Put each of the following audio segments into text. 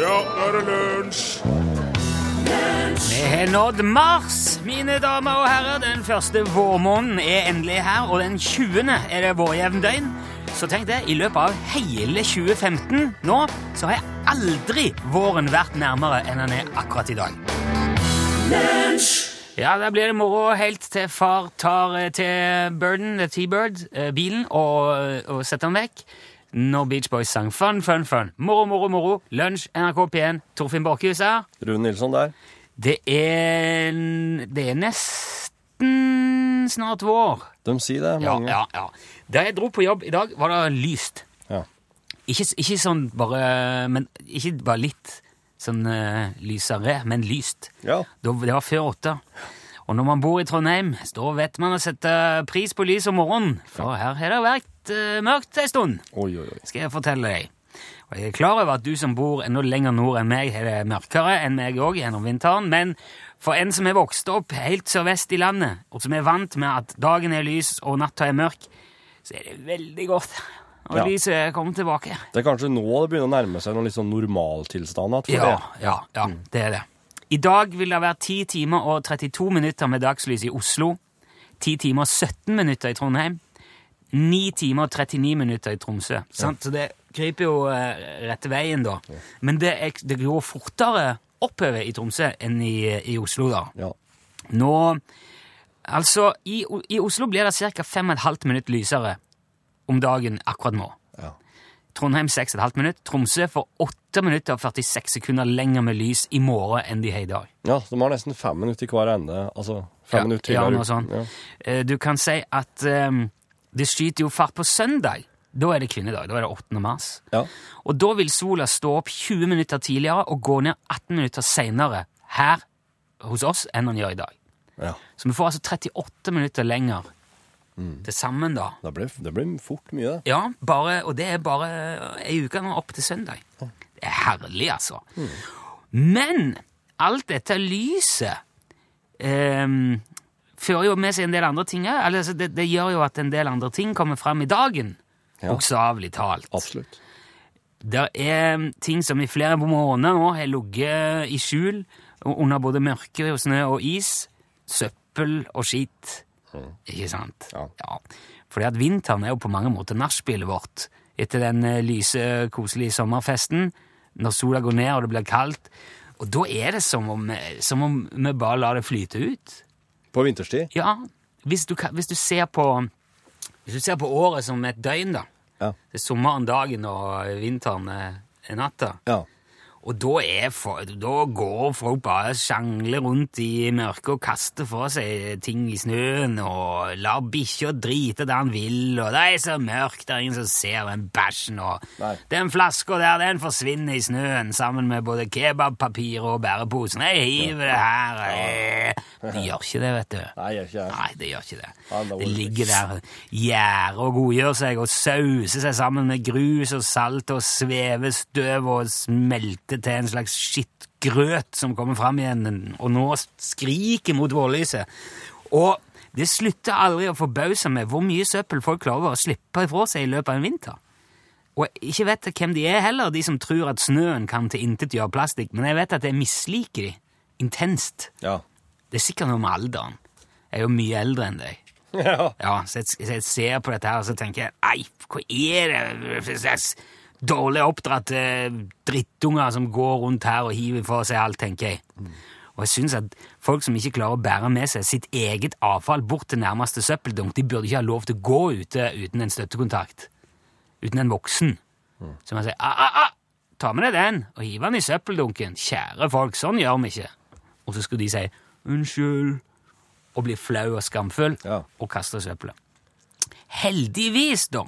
Ja, nå er det lunsj! Vi har nådd mars, mine damer og herrer. Den første vårmåneden er endelig her, og den 20. er det vårjevndøgn. Så tenk det, i løpet av hele 2015 nå, så har jeg aldri våren vært nærmere enn den er akkurat i dag. Ja, da blir det moro helt til far tar eh, til Burden, the T-Bird, eh, bilen, og, og setter den vekk. Når Beach Boys sang Fun, fun, fun. Moro, moro, moro. Lunsj, NRK P1. Torfinn Borchhus her. Rune Nilsson der. Det er Det er nesten snart vår. De sier det, mange. ja, ja. Da jeg dro på jobb i dag, var det lyst. Ja. Ikke, ikke sånn bare Men ikke bare litt sånn uh, lysere, men lyst. Ja. Da, det var før åtte. Og når man bor i Trondheim, da vet man å sette pris på lys om morgenen. For her har det vært eh, mørkt en stund, Oi, oi, oi. skal jeg fortelle deg. Og jeg er klar over at du som bor enda lenger nord enn meg, har det mørkere enn meg òg gjennom vinteren, men for en som er vokst opp helt sørvest i landet, og som er vant med at dagen er lys og natta er mørk, så er det veldig godt og Ja. lyset kommer tilbake. Det er kanskje nå det begynner å nærme seg noen litt sånn normaltilstand Ja, ja, ja, det er det. I dag vil det være 10 timer og 32 minutter med dagslys i Oslo, 10 timer og 17 minutter i Trondheim, 9 timer og 39 minutter i Tromsø. Sant? Så det kryper jo eh, rette veien, da. Men det, er, det går fortere oppover i Tromsø enn i, i Oslo, da. Ja. Nå Altså, i, i Oslo blir det ca. 5,5 minutter lysere om dagen akkurat nå. Ja. Trondheim 6,5 minutter. Tromsø får 8 minutter og 46 sekunder lenger med lys i morgen enn de har i dag. ja, de har nesten fem minutter i hver ende. Altså fem Ja, minutter ja, noe sånt. Ja. Eh, Du kan si at eh, det skyter jo fart på søndag. Da er det kvinnedag. Da er det 8. mars. Ja. Og da vil sola stå opp 20 minutter tidligere og gå ned 18 minutter seinere her hos oss enn den gjør i dag. ja. Så vi får altså 38 minutter lenger Mm. til sammen, da. Det blir, det blir fort mye, det. Ja, bare, og det er bare ei uke nå opp til søndag. Det er herlig, altså. Men alt dette lyset ehm, fører jo med seg en del andre ting òg. Altså, det, det gjør jo at en del andre ting kommer fram i dagen, Ja. bokstavelig talt. Absolutt. Det er ting som i flere måneder nå har ligget i skjul under både mørke og snø og is. Søppel og skitt. Ikke sant? Ja. Fordi at vinteren er jo på mange måter nachspielet vårt etter den eh, lyse, koselige sommerfesten, når sola går ned og det blir kaldt. Og da er det som om, eh, som om vi bare lar det flyte ut. På vinterstid? Ja, hvis du, hvis du ser på Hvis du ser på året som et døgn, da. Ja. Det er sommeren dagen og vinteren er er natta. Ja. Og da, for, da går folk bare sjangler rundt i mørket og kaster fra seg ting i snøen og lar bikkja drite der han vil, og det er så mørkt, det er ingen som ser den bæsjen, og Nei. den flaska der, den forsvinner i snøen sammen med både kebabpapir og bæreposen. Jeg hiver det her. eh. De gjør ikke det, vet du. Nei, gjør ikke det. Nei, det gjør ikke det. Det det ligger der, gjerder og godgjør seg og sauser seg sammen med grus og salt og svevestøv og smelter til en slags skittgrøt som kommer fram igjen, og nå skriker mot vårlyset. Og det slutter aldri å forbause meg hvor mye søppel folk klarer å slippe ifra seg i løpet av en vinter. Og ikke vet jeg hvem de er heller, de som tror at snøen kan tilintetgjøre plastikk, men jeg vet at jeg misliker de intenst. Ja. Det er sikkert noe med alderen. Jeg er jo mye eldre enn deg. ja. Ja, så jeg, så jeg ser på dette her, og så tenker jeg Nei, hva er det dårlig oppdratte drittunger som går rundt her og hiver for seg alt, tenker jeg. Og jeg syns at folk som ikke klarer å bære med seg sitt eget avfall bort til nærmeste søppeldunk, de burde ikke ha lov til å gå ute uten en støttekontakt. Uten en voksen. Så man sier ah, ah, ah, ta med deg den, og hiv den i søppeldunken. Kjære folk, sånn gjør vi ikke. Og så skulle de si unnskyld, og bli flau og skamfull, Ja. og kaste søppelet. Heldigvis, da,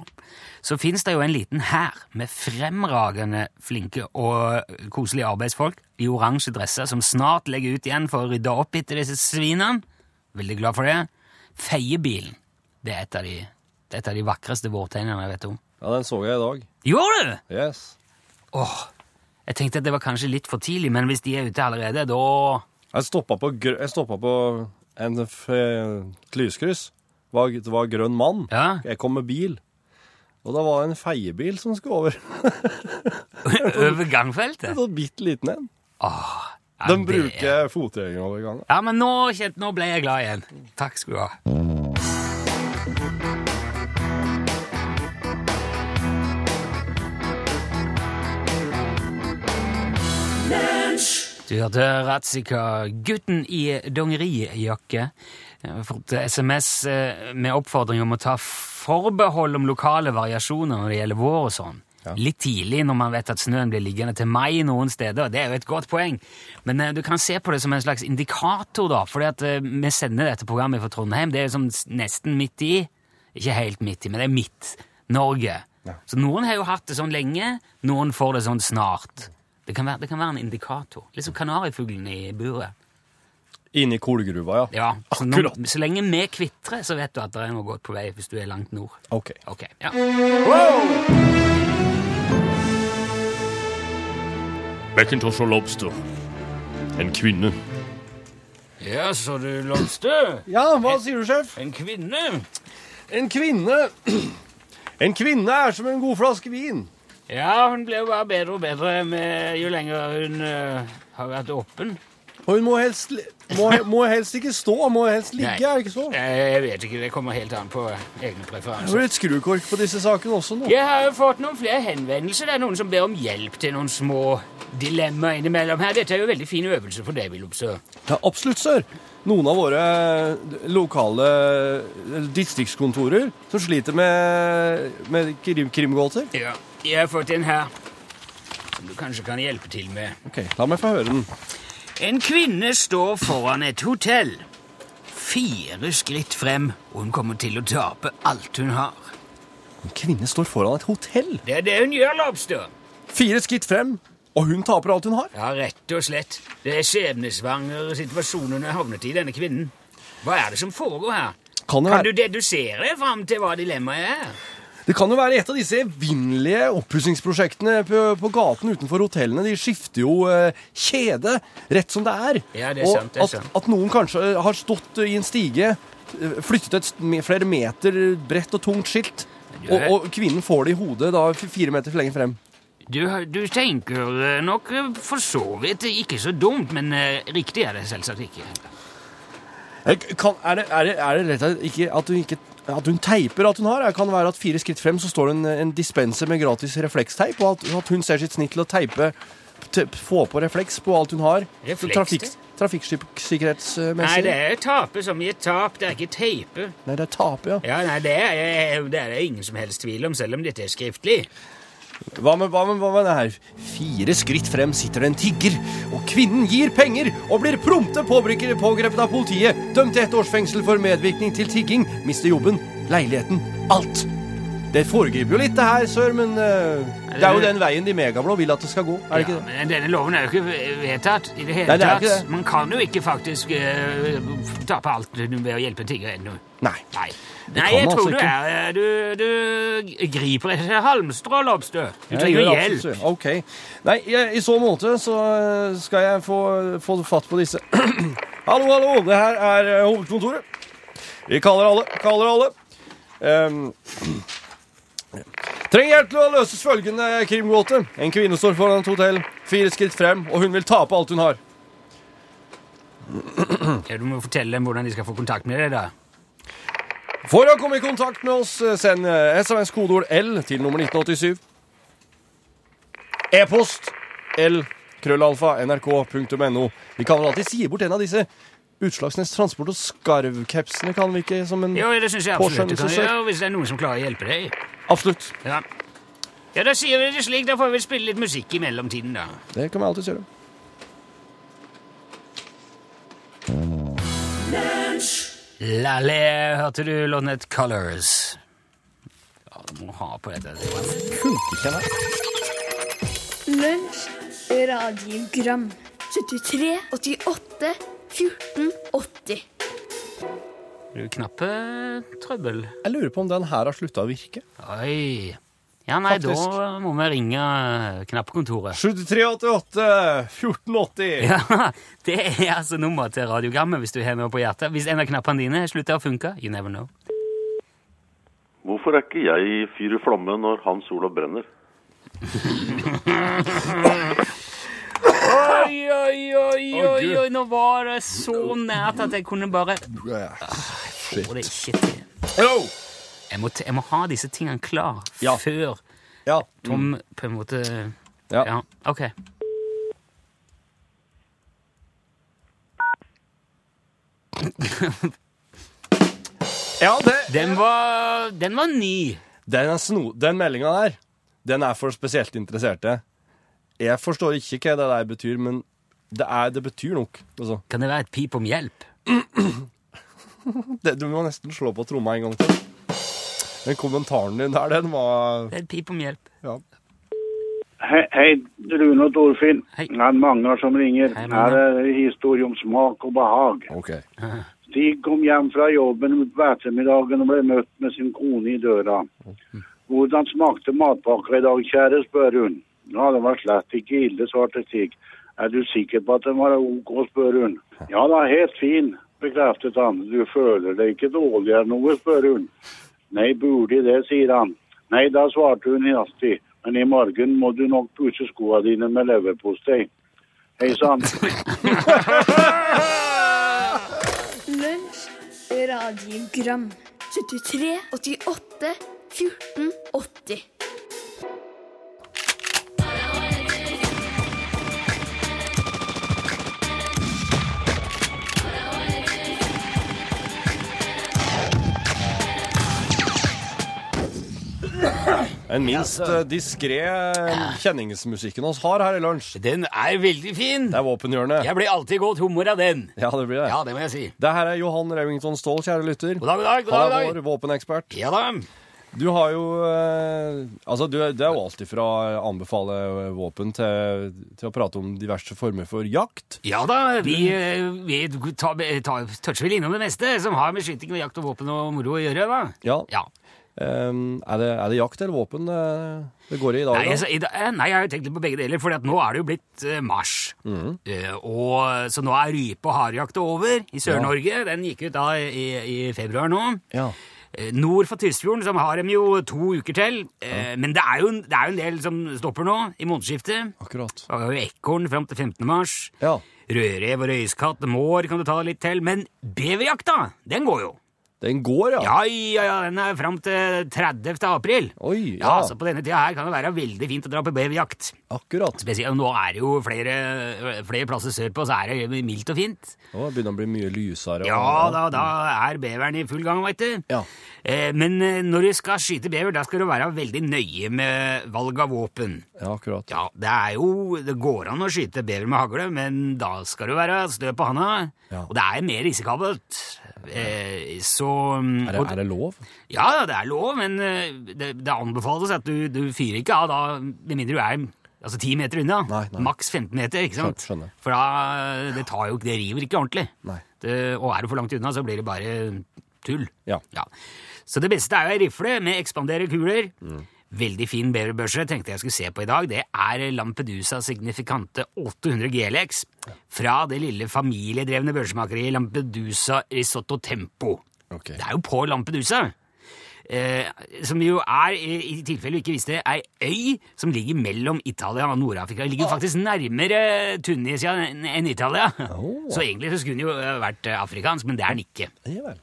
så finnes det jo en liten hær med fremragende flinke og koselige arbeidsfolk i oransje dresser som snart legger ut igjen for å rydde opp etter disse svinene. Veldig glad for det. Feiebilen. Det er et av de, det et av de vakreste vårtegnene jeg vet om. ja, den så jeg i dag. Gjorde du? Yes. Åh, jeg tenkte at det var kanskje litt for tidlig, men hvis de er ute allerede, da Jeg stoppa på, jeg stoppet på en et lyskryss. Var, det var grønn mann. Ja. Jeg kom med bil. Og da var det en feiebil som skulle over. Over gangfeltet? En sånn bitte liten en. Åh, ja, De bruker fotgjengere over gangen. Ja, men nå, kjent, nå ble jeg glad igjen. Takk skal du ha. Du hørte Ratzika, gutten i dongerijakke. Fått SMS eh, med oppfordring om å ta forbehold om lokale variasjoner når det gjelder vår og sånn. Ja. Litt tidlig når man vet at snøen blir liggende til mai noen steder. Det er jo et godt poeng. Men eh, du kan se på det som en slags indikator, da. For vi sender dette programmet fra Trondheim. Det er jo som nesten midt i. Ikke helt midt i, men det er Midt-Norge. Ja. Så noen har jo hatt det sånn lenge, noen får det sånn snart. Det kan være, det kan være en indikator. Litt som kanarifuglen i buret. Inni kolgruva, ja. Ja, så, nå, Akkurat. så lenge vi kvitrer, så vet du at det er noe godt på vei hvis du er langt nord. Ok. Ok, ja. Macintosh og Lobster. En kvinne. Ja, så du lobster? Ja, hva sier du, sjef? En kvinne? En kvinne En kvinne er som en god flaske vin. Ja, hun blir jo bare bedre og bedre med, jo lenger hun eh, har vært åpen. Og hun må helst, må, må helst ikke stå, må helst ligge, Nei. er det ikke så? Jeg, vet ikke, det kommer helt an på egne Det preferanser. blir et skrukork på disse sakene også nå. Jeg har jo fått noen flere henvendelser. Det er noen som ber om hjelp til noen små dilemmaer innimellom her. Dette er jo veldig fin øvelse for deg, Willumsø. Ja, absolutt, sir. Noen av våre lokale eh, distriktskontorer som sliter med, med krim, krimgåter. Ja, jeg har fått en her som du kanskje kan hjelpe til med. Ok, la meg få høre den. En kvinne står foran et hotell. Fire skritt frem, og hun kommer til å tape alt hun har. En kvinne står foran et hotell. Det er det hun gjør, Lobster. Fire skritt frem, og hun taper alt hun har. Ja, rett og slett. Det er skjebnesvanger situasjonen hun har havnet i, denne kvinnen. Hva er det som foregår her? Kan det, Kan du dedusere fram til hva dilemmaet er? Det kan jo være et av disse evinnelige oppussingsprosjektene på, på gaten utenfor hotellene. De skifter jo eh, kjede rett som det er. Ja, det er og sant, det er sant. at noen kanskje har stått i en stige, eh, flyttet et flere meter bredt og tungt skilt, og, og kvinnen får det i hodet da fire meter lenger frem. Du, du tenker nok for så vidt ikke så dumt, men eh, riktig er det selvsagt ikke. Eh, Kan, er, det, er, det, er det rett og slett ikke at du ikke at hun teiper at hun har? Kan være at fire skritt frem så står det en, en dispenser med gratis refleksteip, og at, at hun ser sitt snitt til å teipe te, få på refleks på alt hun har? Trafikksikkerhetsmessig? Nei, det er tape som gir tap, det er ikke teipe. Nei, det er tape, ja. Ja, nei, det er, det er det ingen som helst tvil om, selv om dette er skriftlig. Hva med, hva med, hva med det her? Fire skritt frem sitter det en tigger, og kvinnen gir penger og blir prompte pågrepet av politiet. Dømt til ett års fengsel for medvirkning til tigging. Mister jobben, leiligheten, alt. Det foregriper jo litt, det her, sør, men eh, det er jo den veien de megablå vil at det skal gå. Er det ikke ja, det? men denne loven er jo ikke vedtatt i det hele Nei, det er tatt. ikke det. Man kan jo ikke faktisk uh, tape alt ved å hjelpe tiggere tigger ennå. Nei. Nei, Nei jeg tror altså du er eh, Du, du griper etter halmstrå, Lobstø. Du trenger hjelp. Ok. Nei, jeg, i så måte så eh, skal jeg få, få fatt på disse. hallo, hallo, det her er hovedkontoret. Vi kaller alle, kaller alle. Ehm, trenger hjelp til å løses følgende krimgåte. En kvinne står foran et hotell, fire skritt frem, og hun vil tape alt hun har. Ja, du må fortelle dem hvordan de skal få kontakt med deg. da. For å komme i kontakt med oss, eh, send eh, SMS kodeord L til nummer 1987. E-post L krøllalfa nrk.no. Vi kan vel alltid si bort en av disse Utslagsnes Transport og Skarv-capsene, kan vi ikke? Som en Jo, det syns jeg absolutt du kan gjøre hvis det er noen som klarer å hjelpe deg. Absolutt. Ja. ja, da sier vi det slik. Da får vi spille litt musikk i mellomtiden, da. Det kan vi alltid gjøre. Lalle, hørte du lånet Colors? Ja, du må ha på dette. Lunsj, radiogram 73, 88, 14, 80 Er knappe knappetrøbbel? Jeg lurer på om den her har slutta å virke. Oi. Ja, nei, Faktisk. da må vi ringe knappekontoret. 7388 1480. Ja, det er altså nummeret til radiogrammet hvis du har noe på hjertet. Hvis en av knappene dine slutter å funke, you never know. Hvorfor er ikke jeg fyr i flamme når Hans Olav brenner? Oi, oi, oi, oi, oi, nå var det så nært at jeg kunne bare Får det ikke til. Hello! Jeg må, jeg må ha disse tingene klar Ja. før Ja. Tom på en måte Ja. Ja, ok. ja det, Den var, den var ny. den, er sno, den meldinga der, den er for spesielt interesserte. Jeg forstår ikke hva det der betyr, men det, er, det betyr nok. Altså. Kan det være et pip om hjelp? Det, du må nesten slå på tromma en gang til. Den kommentaren din der, den var Det er et pip om hjelp. ja. Hei, hei, Rune og Torfinn. Hei. Det er Magnar som ringer. Hei, Magnar. Her er historie om smak og behag. OK. Stig kom hjem fra jobben på ettermiddagen og ble møtt med sin kone i døra. Hvordan smakte matpakka i dag, kjære, spør hun. Ja, den var slett ikke ille, svarte Stig. Er du sikker på at den var ok, spør hun. Ja da, helt fin, bekreftet han. Du føler deg ikke dårlig eller noe, spør hun. Nei, burde det, sier han. Nei, da svarte hun hastig. Men i morgen må du nok pusse skoene dine med leverpostei. Hei sann. Lunsj, radiogram 73, 88, 14, 80 Den minst uh, diskré kjenningsmusikken oss har her i lunsj. Den er veldig fin. Det er våpenhjørnet. Jeg blir alltid godt humor av den. Ja, det blir det. Ja, det må jeg si. Det her er Johan Remington Ståhl, kjære lytter. God dag, god dag. god Han dag, er vår våpenekspert. Ja da. Du har jo eh, Altså, du, det er jo alltid fra å anbefale våpen til, til å prate om diverse former for jakt. Ja da, vi, eh, vi tar, tar, toucher vel innom det meste som har med skyting og jakt og våpen og moro å gjøre, da. Ja. Ja. Um, er, det, er det jakt eller våpen det, det går i i dag? Nei, altså, i dag- eh, nei, jeg har jo tenkt litt på begge deler, for nå er det jo blitt eh, mars. uh, og, så nå er rype- og harejakta over i Sør-Norge. Den gikk ut da i, i februar nå. Ja. Uh, Nord for Tysfjorden som har de jo to uker til, Ja. men det er, jo, det er jo en del som stopper nå, i månedsskiftet. Akkurat. Vi har jo ekorn fram til 15. mars. Ja. Rødrev og røyskatt, mår kan du ta litt til, men beverjakta, den går jo. Den går, ja. Ja, ja, ja, den er fram til 30. april. Oi, Ja, ja. så på denne tida her kan det være veldig fint å dra på beverjakt. Akkurat. Spesielt nå er det jo flere, flere plasser sørpå, så er det mildt og fint. Begynner det å bli mye lysere. og- Ja, da, da er beveren i full gang, veit du. Ja. Eh, men eh, når du skal skyte bever, da skal du være veldig nøye med valg av våpen. Ja, akkurat. Ja, det er jo Det går an å skyte bever med hagle, men da skal du være stø på handa. Ja. Og det er mer risikabelt. Eh, så Er det, er det lov? Ja, det er lov, men eh, det, det anbefales at du, du fyrer ikke av da, med mindre du er altså 10 meter unna. Nei, nei. Maks 15 meter, ikke sant? Skjønner. For da det tar jo, det river ikke ordentlig. Det, og er du for langt unna, så blir det bare tull. Ja. Så det beste er jo ei rifle med ekspandere kuler. Mm. Veldig fin beverbørse tenkte jeg skulle se på i dag. Det er Lampedusa signifikante 800 GLX fra det lille familiedrevne børsemakeriet Lampedusa Risotto Tempo. Okay. Det er jo på Lampedusa. Eh, som jo er, i, tilfelle du ikke visste, ei øy som ligger mellom Italia og Nord-Afrika. Ligger faktisk nærmere Tunisia enn Italia. Italia. Så egentlig så skulle den jo eh, vært eh, afrikansk, men det er den ikke. Ja vel.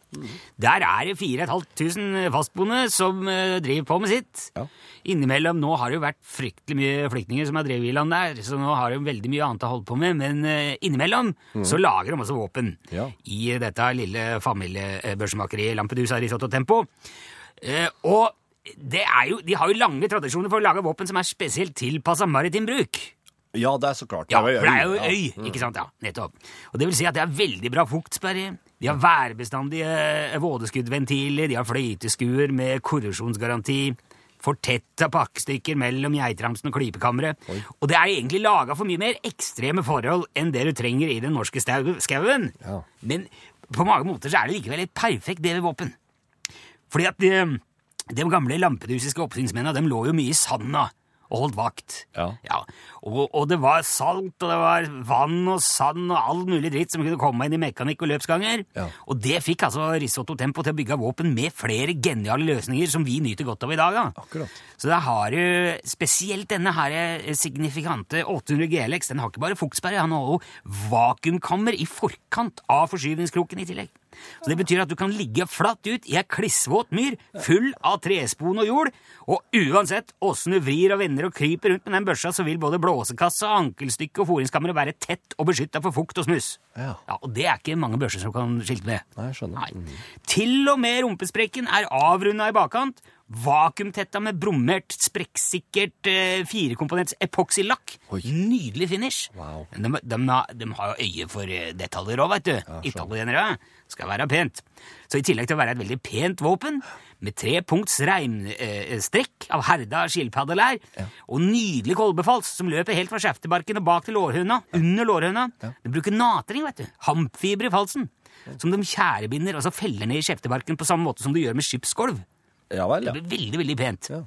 Der er det 4500 fastboende som eh, driver på med sitt. Ja. Innimellom nå har det jo vært fryktelig mye flyktninger som har drevet i land der, så nå har de veldig mye annet å holde på med, men innimellom så lager de også våpen Ja. i dette lille familiebørsmakeriet Lampedusa Risotto Tempo. Eh, og det er jo, de har jo lange tradisjoner for å lage våpen som er spesielt tilpassa maritim bruk. Ja, det er så klart. Ja, for det er jo ja. øy, ikke sant? Ja, nettopp. Og det vil si at det er veldig bra fuktsperre. De har værbestandige eh, vådeskuddventiler, de har fløyteskuer med korrosjonsgaranti, fortetta pakkestykker mellom geitramsen og klypekammeret. Og det er egentlig laga for mye mer ekstreme forhold enn det du trenger i den norske skauen. Ja. Men på mange måter så er det likevel et perfekt BV-våpen. Fordi at de, de gamle lampedusiske oppsynsmennene de lå jo mye i sanda og holdt vakt. Ja. Og, og det var salt, og det var vann og sand og all mulig dritt som kunne komme inn i mekanikk og løpsganger. Ja. Og det fikk altså Risotto Tempo til å bygge våpen med flere geniale løsninger som vi nyter godt av i dag. Da. Akkurat. Så det har du spesielt denne her eh, signifikante 800 GLX. Den har ikke bare fuktsperre, han har også vakuumkammer i forkant av forskyvningskroken i tillegg. Så Det betyr at du kan ligge flatt ut i ei klissvåt myr full av trespon og jord, og uansett åssen du vrir og vender og kryper rundt med den børsa, så vil både blåsekassa, ankelstykke og foringskammeret være tett og beskytta for fukt og smuss. Ja. Og det er ikke mange børser som kan skilte med. Nei, skjønner. Nei. Til og med rumpesprekken er avrunda i bakkant. Vakuumtetta med brommert, sprekksikkert eh, firekomponents epoksylakk. Nydelig finish. Wow. De, de, de har jo øye for eh, detaljer òg, vet du. Italienere. Skal være pent. Så i tillegg til å være et veldig pent våpen, med trepunkts reimstrekk av herda skilpaddelær, og nydelig kolbefals som løper helt fra skjeftebarken og bak til lårhøna, under lårhøna. De bruker natring, vet du. Hampfiber i falsen. Som de tjærebinder og så feller ned i skjeftebarken på samme måte som du gjør med skipsgolv. Ja vel, Det blir veldig, veldig pent. Ja.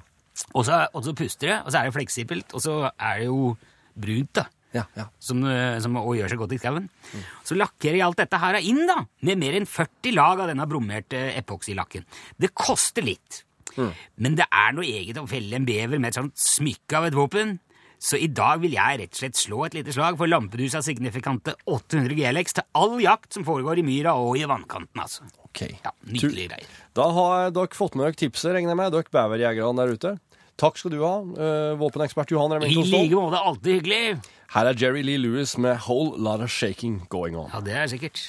Og, så, og så puster det, og så er det fleksibelt, og så er det jo brunt, da. Ja, ja. Som, eh, som gjør seg godt i skauen. Så lakkerer jeg alt dette her inn, da, med mer enn 40 lag av denne brommerte epoksylakken. Det koster litt, men det er noe eget å felle en bever med et sånt smykke av et våpen. Så i dag vil jeg rett og slett slå et lite slag for lampedusa signifikante 800 GLX til all jakt som foregår i myra og i vannkanten, altså. Ok. Ja, Nydelige greier. Da har dere fått med dere tipset, regner jeg med, dere beverjegerne der ute. Takk skal du ha, eh, våpenekspert Johan I Remington like Ståhl. måte, alltid hyggelig. Her er Jerry Lee Lewis med Whole Lot of Shaking Going On. Ja, det er sikkert.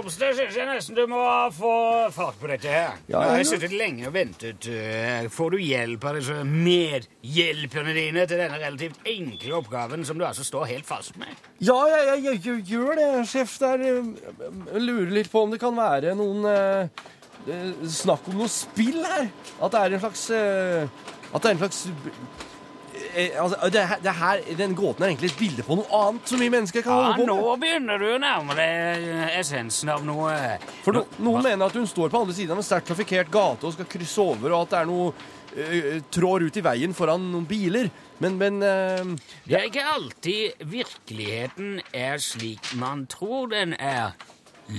Nå, syns jeg nesten du må få fart på dette her. Ja, jeg har sittet lenge og ventet. eh, Får du hjelp av disse medhjelperne dine til denne relativt enkle oppgaven som du altså står helt fast med? Ja, jeg, jeg, jeg, jeg gjør det, sjef. Der, jeg lurer litt på om det kan være noen eh, eh, Snakk om noe spill her. At det er en slags eh, At det er en slags altså, det, det her, Den gåten er egentlig et bilde på noe annet som vi mennesker kan Ja, holde på nå begynner du å nærme deg eh, essensen av noe For no, Noen mener at hun står på andre siden av en sterkt trafikkert gate og skal krysse over, og at det er noe eh, trår ut i veien foran noen biler. Men, men eh, Det er ikke alltid virkeligheten er slik man tror den er.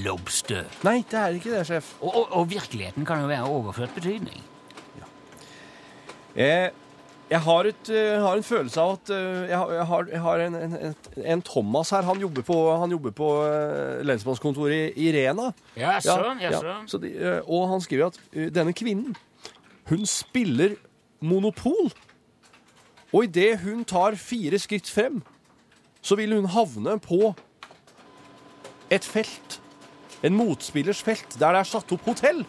Lobster. Nei, det er ikke det, sjef. Og, og, og virkeligheten kan jo være overført betydning. Jeg, jeg, har, et, eh, har en følelse av at eh, jeg har, jeg har, jeg har en, en, en, Thomas her. Han jobber på, han jobber på eh, lensmannskontoret i, i Rena. Ja, jaså. Så de, eh, og han skriver at denne kvinnen, hun spiller monopol. Og idet hun tar fire skritt frem, så vil hun havne på et felt. En motspillers felt, der det er satt opp hotell.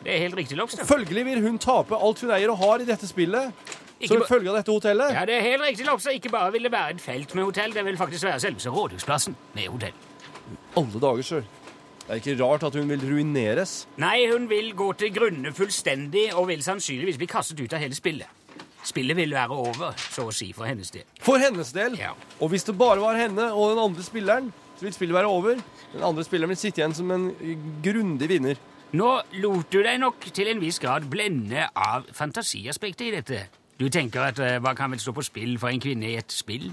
Det er helt riktig, Lobster. Følgelig vil hun tape alt hun eier og har i dette spillet. Ikke Som følge av dette hotellet. Ja, det er helt riktig, Lobster. Ikke bare vil det være et felt med hotell, det vil faktisk være selveste rådhusplassen med hotell. Alle dager, sir. Det er ikke rart at hun vil ruineres. Nei, hun vil gå til grunne fullstendig og vil sannsynligvis bli kastet ut av hele spillet. Spillet vil være over, så å si, for hennes del. For hennes del. Ja. Og hvis det bare var henne og den andre spilleren, så vil spillet være over. Den andre spilleren vil sitte igjen som en grundig vinner. Nå lot du deg nok til en viss grad blende av fantasiaspektet i dette. Du tenker at eh, hva kan vel stå på spill for en kvinne i et spill?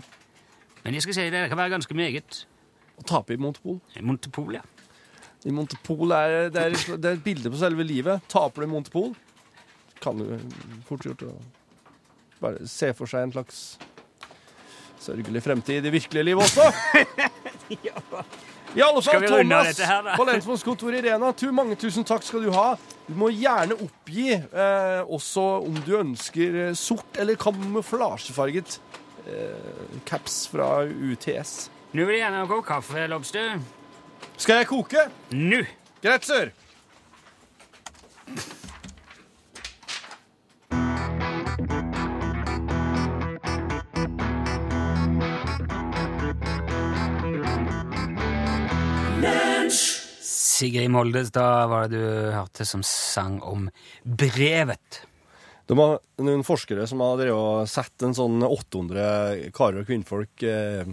Men jeg skal si det, det kan være ganske meget. Å tape i Montepol. Montepol, ja. I Montepol er det, er, det er et bilde på selve livet. Taper du i Montepol, kan du fort gjort å bare se for seg en slags sørgelig fremtid i det virkelige livet også. I alle fall, Thomas her, på lensmannskontoret i Rena, tu, mange tusen takk skal du ha. Du må gjerne oppgi eh, også om du ønsker eh, sort eller kamuflasjefarget eh, caps fra UTS. Nå vil jeg gjerne ha kaffe, Lobster. Skal jeg koke? Nå! Greit, sør. Sigrid Moldes, da var det du hørte som sang om brevet. Det var noen forskere som har satt en sånn 800 karer og kvinnfolk eh,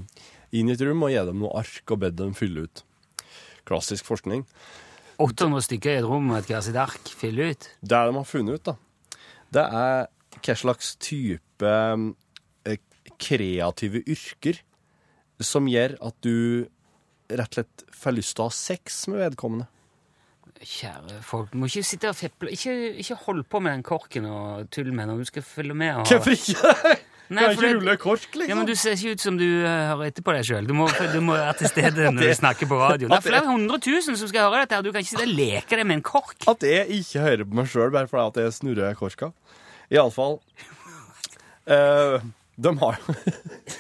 inn i et rom og gitt dem noe ark og bedt dem fylle ut. Klassisk forskning. 800 stykker i et rom med et sitt ark. Fylle ut. Det de har funnet ut, da, det er hva slags type eh, kreative yrker som gjør at du rett og slett får lyst til å ha sex med vedkommende. Kjære folk, du må ikke sitte og feple. Ikke, ikke hold på med den korken og tull med når du skal følge med. Og... Hvorfor ikke? Nei, Kan jeg ikke rulle kork, liksom? Ja, men Du ser ikke ut som du eh, hører etter på deg sjøl. Du, du må være til stede når du snakker på radio. Det er flere hundre tusen som skal høre dette. her. Du kan ikke sitte og leke deg med en kork. At jeg ikke hører på meg sjøl bare fordi jeg snurrer korka. Iallfall uh, De har jo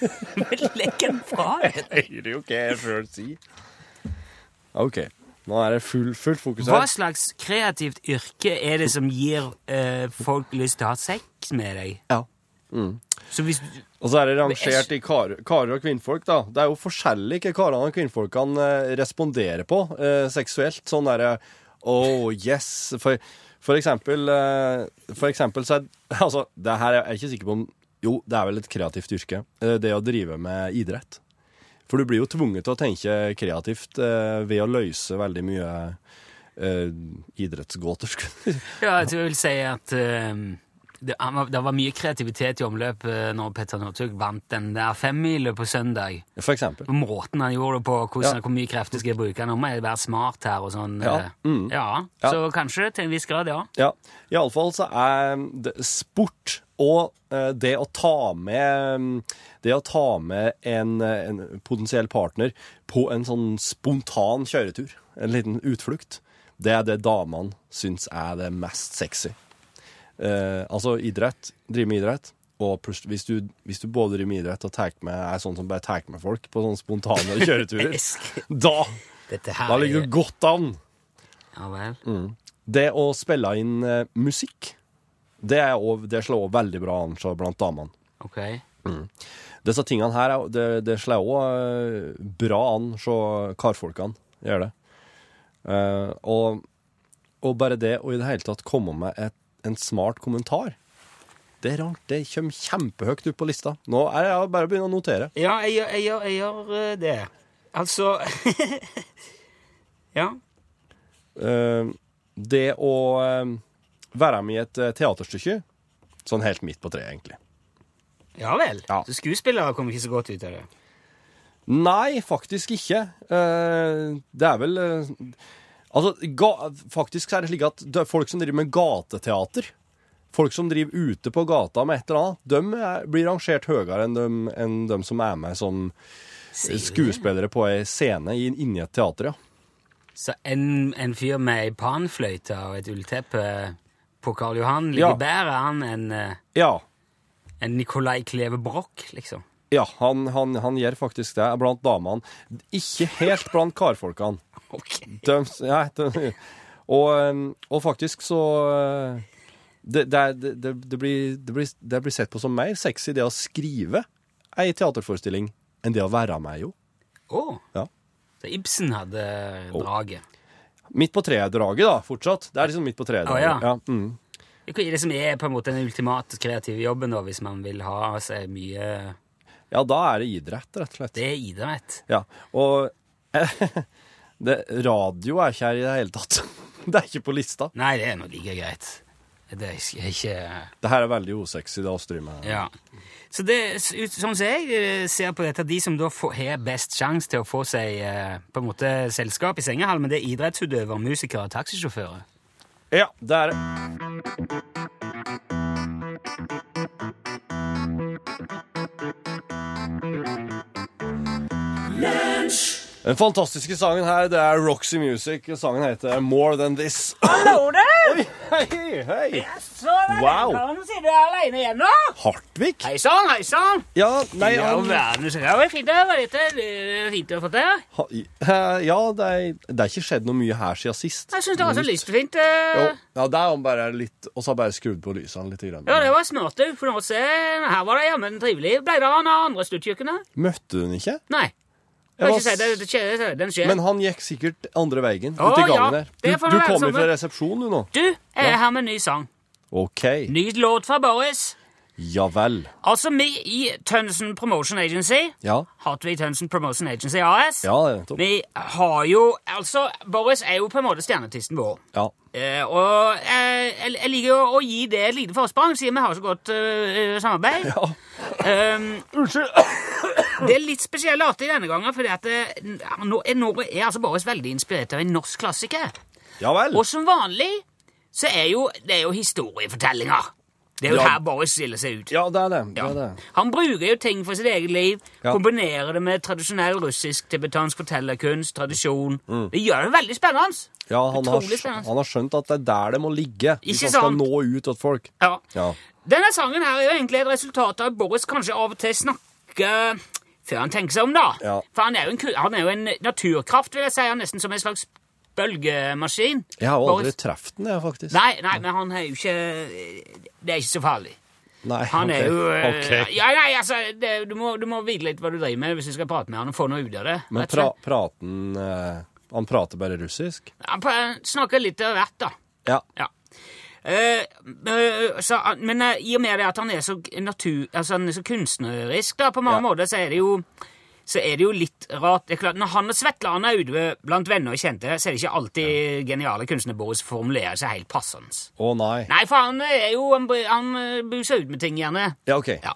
Legg den fra deg. Jeg hører jo hva jeg sjøl sier. OK. Nå er det full, fullt fokus Hva slags kreativt yrke er det som gir eh, folk lyst til å ha sex med deg? Ja. Så hvis Og så er det rangert i kar, karer og kvinnfolk, da. Det er jo forskjellig hva karene og kvinnfolkene eh, responderer på eh, seksuelt. Sånn derre Oh, yes. For, for eksempel eh, For eksempel så er Altså, det her er jeg ikke sikker på om Jo, det er vel et kreativt yrke. eh, det å drive med idrett. For du blir jo tvunget til å tenke kreativt eh, ved å løse veldig mye eh, idrettsgåter. ja, jeg tror jeg vil si at det, var- det var mye kreativitet i omløp eh, når Petter Northug vant den der femmila på søndag. For eksempel. Måten han gjorde det på, hvordan, Ja. hvor mye krefter skal jeg bruke, nå må jeg være smart her og sånn. Ja, eh, mm. ja. Så kanskje til en viss grad, ja. Ja, iallfall så er det sport og eh, det å ta med Det å ta med en, en potensiell partner på en sånn spontan kjøretur, en liten utflukt, det er det damene syns er det mest sexy. Eh, altså idrett, drive med idrett, og hvis du, hvis du både driver med idrett og med, er sånn som bare tar med folk på sånne spontane kjøreturer, da, da ligger er- du godt an. Ja vel. Det å spille inn eh, musikk, det, er også, det slår også veldig bra an blant damene. Ok. Disse tingene her, er- det, det slår også bra an hos karfolkene gjør det. Uh, og, og bare det å i det hele tatt komme med et, en smart kommentar, det er rart. Det kommer kjempehøyt opp på lista. Nå er det bare å begynne å notere. Ja, jeg, gjør- jeg, gjør- jeg gjør eh, det. Altså Ja. Uh, det å eh, være med i et teaterstykke, sånn helt midt på treet, egentlig. Ja vel. Ja. Så skuespillere kommer ikke så godt ut av det. Nei, faktisk ikke. Det er vel Altså, ga, faktisk så er det slik at det folk som driver med gateteater, folk som driver ute på gata med et eller annet, de blir rangert høyere enn de, enn de som er med som skuespillere på ei scene i- inni et teater, ja. Så en, en fyr med ei panfløyte og et ullteppe på Karl Johan ligger Ja. bedre an enn eh, Ja, en Nicolai Kleve Broch, liksom. ja han, han, han gjør faktisk det blant damene. Ikke helt blant karfolkene. Ok. De, ja, de, og, um, og faktisk så uh, det, det, det, blir, det, blir, det blir sett på som mer sexy det å skrive ei teaterforestilling enn det å være med, jo. Å. Ja. Så Ibsen hadde draget. Midt på treet-draget, da, fortsatt. Det er liksom midt på treet-draget. Å, ja. mm. Hva er det som er på en måte den ultimate kreative jobben, da, hvis man vil ha seg mye ja, da er det idrett, rett og slett. Det er idrett. Ja, og det, radio er ikke her i det hele tatt. Det er ikke på lista. Nei, det er nå like greit. Det er ikke Det her er veldig usexy, det Astrid med. Ja. Så det, ut- sånn som jeg eh, ser på dette, de som da får, har best sjanse til å få seg eh, på en måte selskap i sengehalmen, det er idrettsutøvere, musikere og taxisjåfører. Ja, det er det. Den fantastiske sangen her, det er Roxy Music. Sangen heter More Than This. Hallo du! Hei, hei! Så der Wow. sier du er alene igjen nå? Hartvig? Hei sann, hei sann! Ja, nei Ja, han, verden, så det var fint å høre dette. Det er fint å få til. ha, eh, Ja, det er, det er ikke skjedd noe mye her siden sist. Jeg syns det var så lystfint. Jo, eh. ja, det er bare litt Og så har jeg bare skrudd på lysene litt. Grann. Ja, det var smart. du. For nå se, her var det jammen trivelig. Ble det av andre stuttkjøkkenet? Møtte hun ikke? Nei. Jeg Jeg var si det, det skjer, den skjer. Men han gikk sikkert andre veien, Å, ute i gangen der. Du, du det være kom samme. fra resepsjon, du nå. Du, jeg er her med en ny sang. Ok. Ny låt fra Boris. Ja vel. Altså, vi i Tønsen Promotion Agency, Ja. Hartvig Tønsen Promotion Agency AS, Ja, nettopp. vi har jo Altså, Boris er jo på en måte stjerneartisten vår. Ja. Eh, og eh, jeg, jeg liker jo å gi det et lite forsprang, siden vi har så godt uh, samarbeid. Unnskyld. det er litt spesielt artig denne gangen, fordi at det nå, er, nå er altså Boris veldig inspirert av en norsk klassiker. Ja vel. Og som vanlig så er jo det er jo historiefortellinger. Det er jo Ja. her Boris stiller seg ut. Ja, det er det. det, er det. Han bruker jo ting for sitt eget liv, kombinerer det med tradisjonell russisk, tibetansk fortellerkunst, tradisjon. Det gjør det veldig spennende. Ja, han har, han har skjønt at det er der det må ligge hvis Ikke han skal sant? nå ut til folk. Ja. Ja. Denne sangen her er jo egentlig et resultat av at Boris kanskje av og til snakker før han tenker seg om, da. Ja. For han er, jo en, han er jo en naturkraft, vil jeg si, han er nesten som en slags bølgemaskin. Jeg har aldri Boris- truffet den, jeg, faktisk. Nei, nei, men han er jo ikke Det er ikke så farlig. Nei, Han ok. er jo eh, Ok. Ja, nei, altså, det, du, må, du må vite litt hva du driver med hvis du skal prate med han og få noe ut av det. Men pra, praten uh, Han prater bare russisk? Han snakker litt av hvert, da. Ja. Ja. Uh, eh, så, men eh, i og med det at han er så natur... Altså han er så kunstnerisk, da, på mange Ja. måter, så er det jo så er det jo litt rart. Det er klart, Når han og Svetlana er ute blant venner og kjente, så er det ikke alltid geniale kunstner Boris formulerer seg helt passende. Å nei. Nei, for han er jo Han, han eh, buser ut med ting, gjerne. Ja, ok. Ja.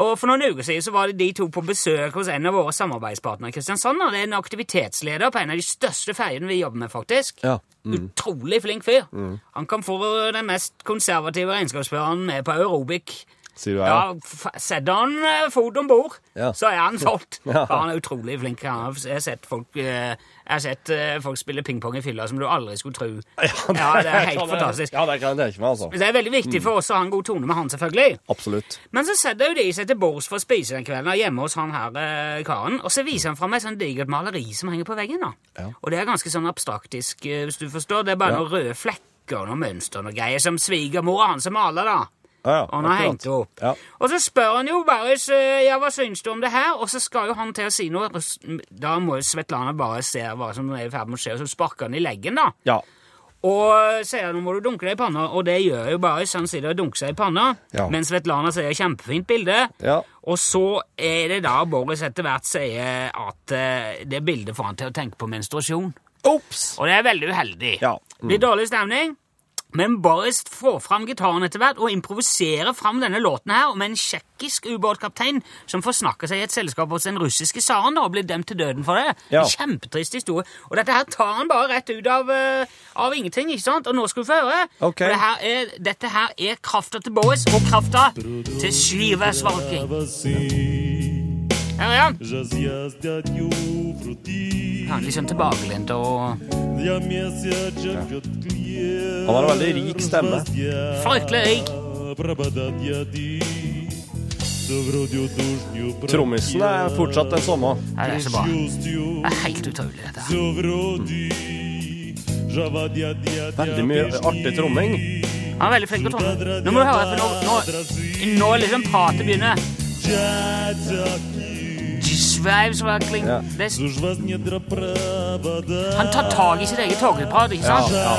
Og For noen uker siden så var det de to på besøk hos en av våre samarbeidspartnere Kristiansand. og Det er en aktivitetsleder på en av de største ferjene vi jobber med, faktisk. Ja. Utrolig flink fyr. Han kan få den mest konservative regnskapsføreren med på aerobic. Sier du Ja, ja? Setter han eh, fot om bord, Ja. så er han solgt. Ja. For han er utrolig flink. Han har- Jeg har sett folk, eh, jeg har sett eh, folk spille pingpong i fylla som du aldri skulle tro. Ja, det er helt fantastisk. Ja, det kan jeg tenke meg, altså. Det er veldig viktig for oss å ha en god tone med han, selvfølgelig. Absolutt. Men så setter jo de seg til bords for å spise den kvelden hjemme hos han her eh, karen, og så viser han fram et sånn digert maleri som henger på veggen. da. Ja. Og det er ganske sånn abstraktisk, eh, hvis du forstår. Det er bare Ja. noen røde flekker og noen mønster og noe greier som svigermora hans som maler, da. Ja, ja, han har hengt det opp. Ja. Og så spør han jo bare så, ja, hva syns du om det her, og så skal jo han til å si noe. og Da må jo Svetlana bare se hva som er i ferd med å skje, og så sparker han i leggen, da. Ja. Og sier nå må du dunke deg i panna, og det gjør jo bare så han sitter og dunker seg i panna, Ja. mens Svetlana sier 'kjempefint bilde'. Ja. Og så er det da Boris etter hvert sier at uh, det bildet får han til å tenke på menstruasjon. Ops! Og det er veldig uheldig. Ja. Mm. Det blir dårlig stemning. Men Boris får fram gitaren etter hvert og improviserer fram denne låten her om en tsjekkisk ubåtkaptein som forsnakker seg i et selskap hos den russiske tsaren og blir dømt til døden for det. Ja. En kjempetrist historie. Og dette her tar han bare rett ut av, eh, av ingenting, ikke sant? Og nå skal vi få høre. Okay. For det her er, dette her er krafta til Boris og krafta til Skive-Svalking. Her Kom igjen! Han er liksom, liksom tilbakelent og ja. Han har en veldig rik stemme. Fryktelig rik. Trommisen er fortsatt den samme. Ja, det er så bra. Det er helt utrolig, dette her. Mm. Veldig mye artig tromming. Han er veldig flink til å tromme. Nå må du høre, for nå, nå, nå liksom pratet begynner. Sveivsvakling ja. Han tar tak i sitt eget togutbrød, ikke sant? Ja,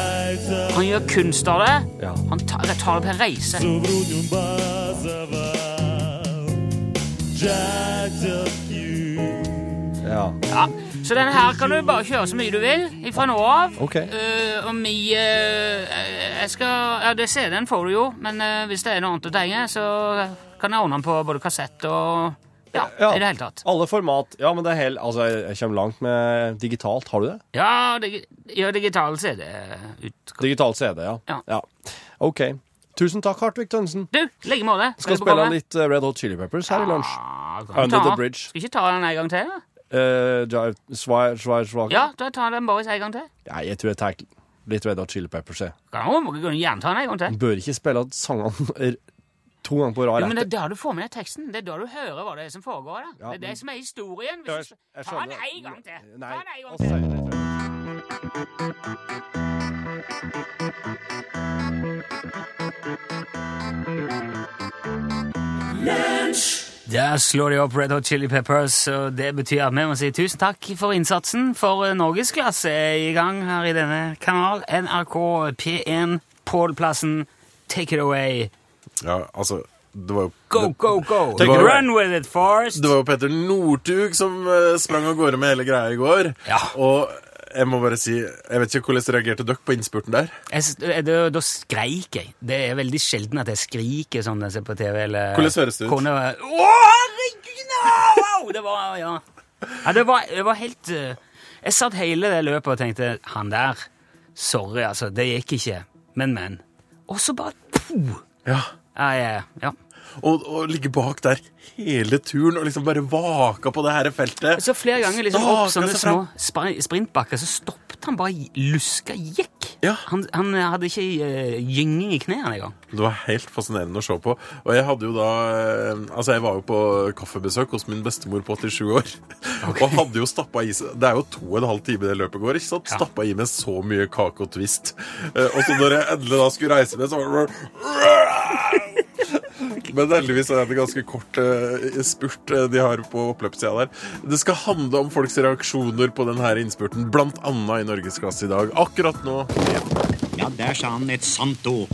ja. Han gjør kunst av det. Han tar, det på en reise. Ja. Så denne her kan du bare kjøre så mye du vil fra nå av. Okay. Uh, og vi uh, eh, Jeg skal Ja, det CD-en får du jo, men uh, hvis det er noe annet du trenger, så kan jeg ordne den på både kassett og ja, Ja. i det hele tatt. Alle format. Ja, men det er helt Altså, jeg kommer langt med digitalt. Har du det? Ja, dig ja digital CD ut. Digital CD, ja. Ja. OK. Tusen takk, Hartvig Tønnesen. Du, like måte. Skal spille litt eh, Red Hot Chili Peppers her i lunsj. Ja, Under ta- the Bridge. Skal ikke ta den en gang til? Uh, svai, svai. Ja, da tar den bare en gang til. Nei, jeg tror jeg tar litt Red Hot Chili Peppers. Jeg Kan du gjerne ta den en gang til. bør ikke spille sangene to ganger på rad. Jo, men det er da du får med deg teksten. Det er da du hører hva det er som foregår. da. Ja, det er men- det som er historien. Ja, Hvis jeg, jeg Ta den en gang til. Nei, Ta den en gang til. senere. Der slår de opp Red Hot Chili Peppers, og det betyr at vi må si tusen takk for innsatsen. For eh, Norgesklasse er i gang her i denne kanal. NRK P1 Pålplassen take it away. Ja, altså, det var jo Go, go, go! Take away. Run with it, Forrest! Det var jo Petter Northug som uh, sprang av gårde med hele greia i går. Ja. Og jeg må bare si Jeg vet ikke hvordan reagerte dere på innspurten der? Jeg, eh, da, da skreik jeg. Det er veldig sjelden at jeg skriker sånn når jeg ser på TV. Eller, Hvordan høres det ut? Kone, Å, herregud! no! Det var Ja. ja det, var, det var helt uh, Jeg satt hele det løpet og tenkte Han der Sorry, altså. Det gikk ikke. Men, men. Og så bare poh! Ja. Ja, ja. Og, og ligge bak der hele turen og liksom bare vaka på det her feltet. Så flere ganger liksom opp sånne små sprintbakker, så stoppet han bare luska gikk. Ja. Han, han hadde ikke uh, gynging i knærne engang. Det var helt fascinerende å se på. Og jeg hadde jo da eh, Altså, jeg var jo på kaffebesøk hos min bestemor på 87 år. Og hadde jo stappa i seg Det er jo to og en halv time det løpet går, ikke sant? Ja. Stappa i meg så mye kake og twist. Eh, og så når jeg endelig da skulle reise meg, så var det Men heldigvis er det ganske kort eh, spurt eh, de har på oppløpssida der. Det skal handle om folks reaksjoner på denne innspurten, annet i Norgesklasse i dag. Akkurat nå Ja, der sa han et sant ord.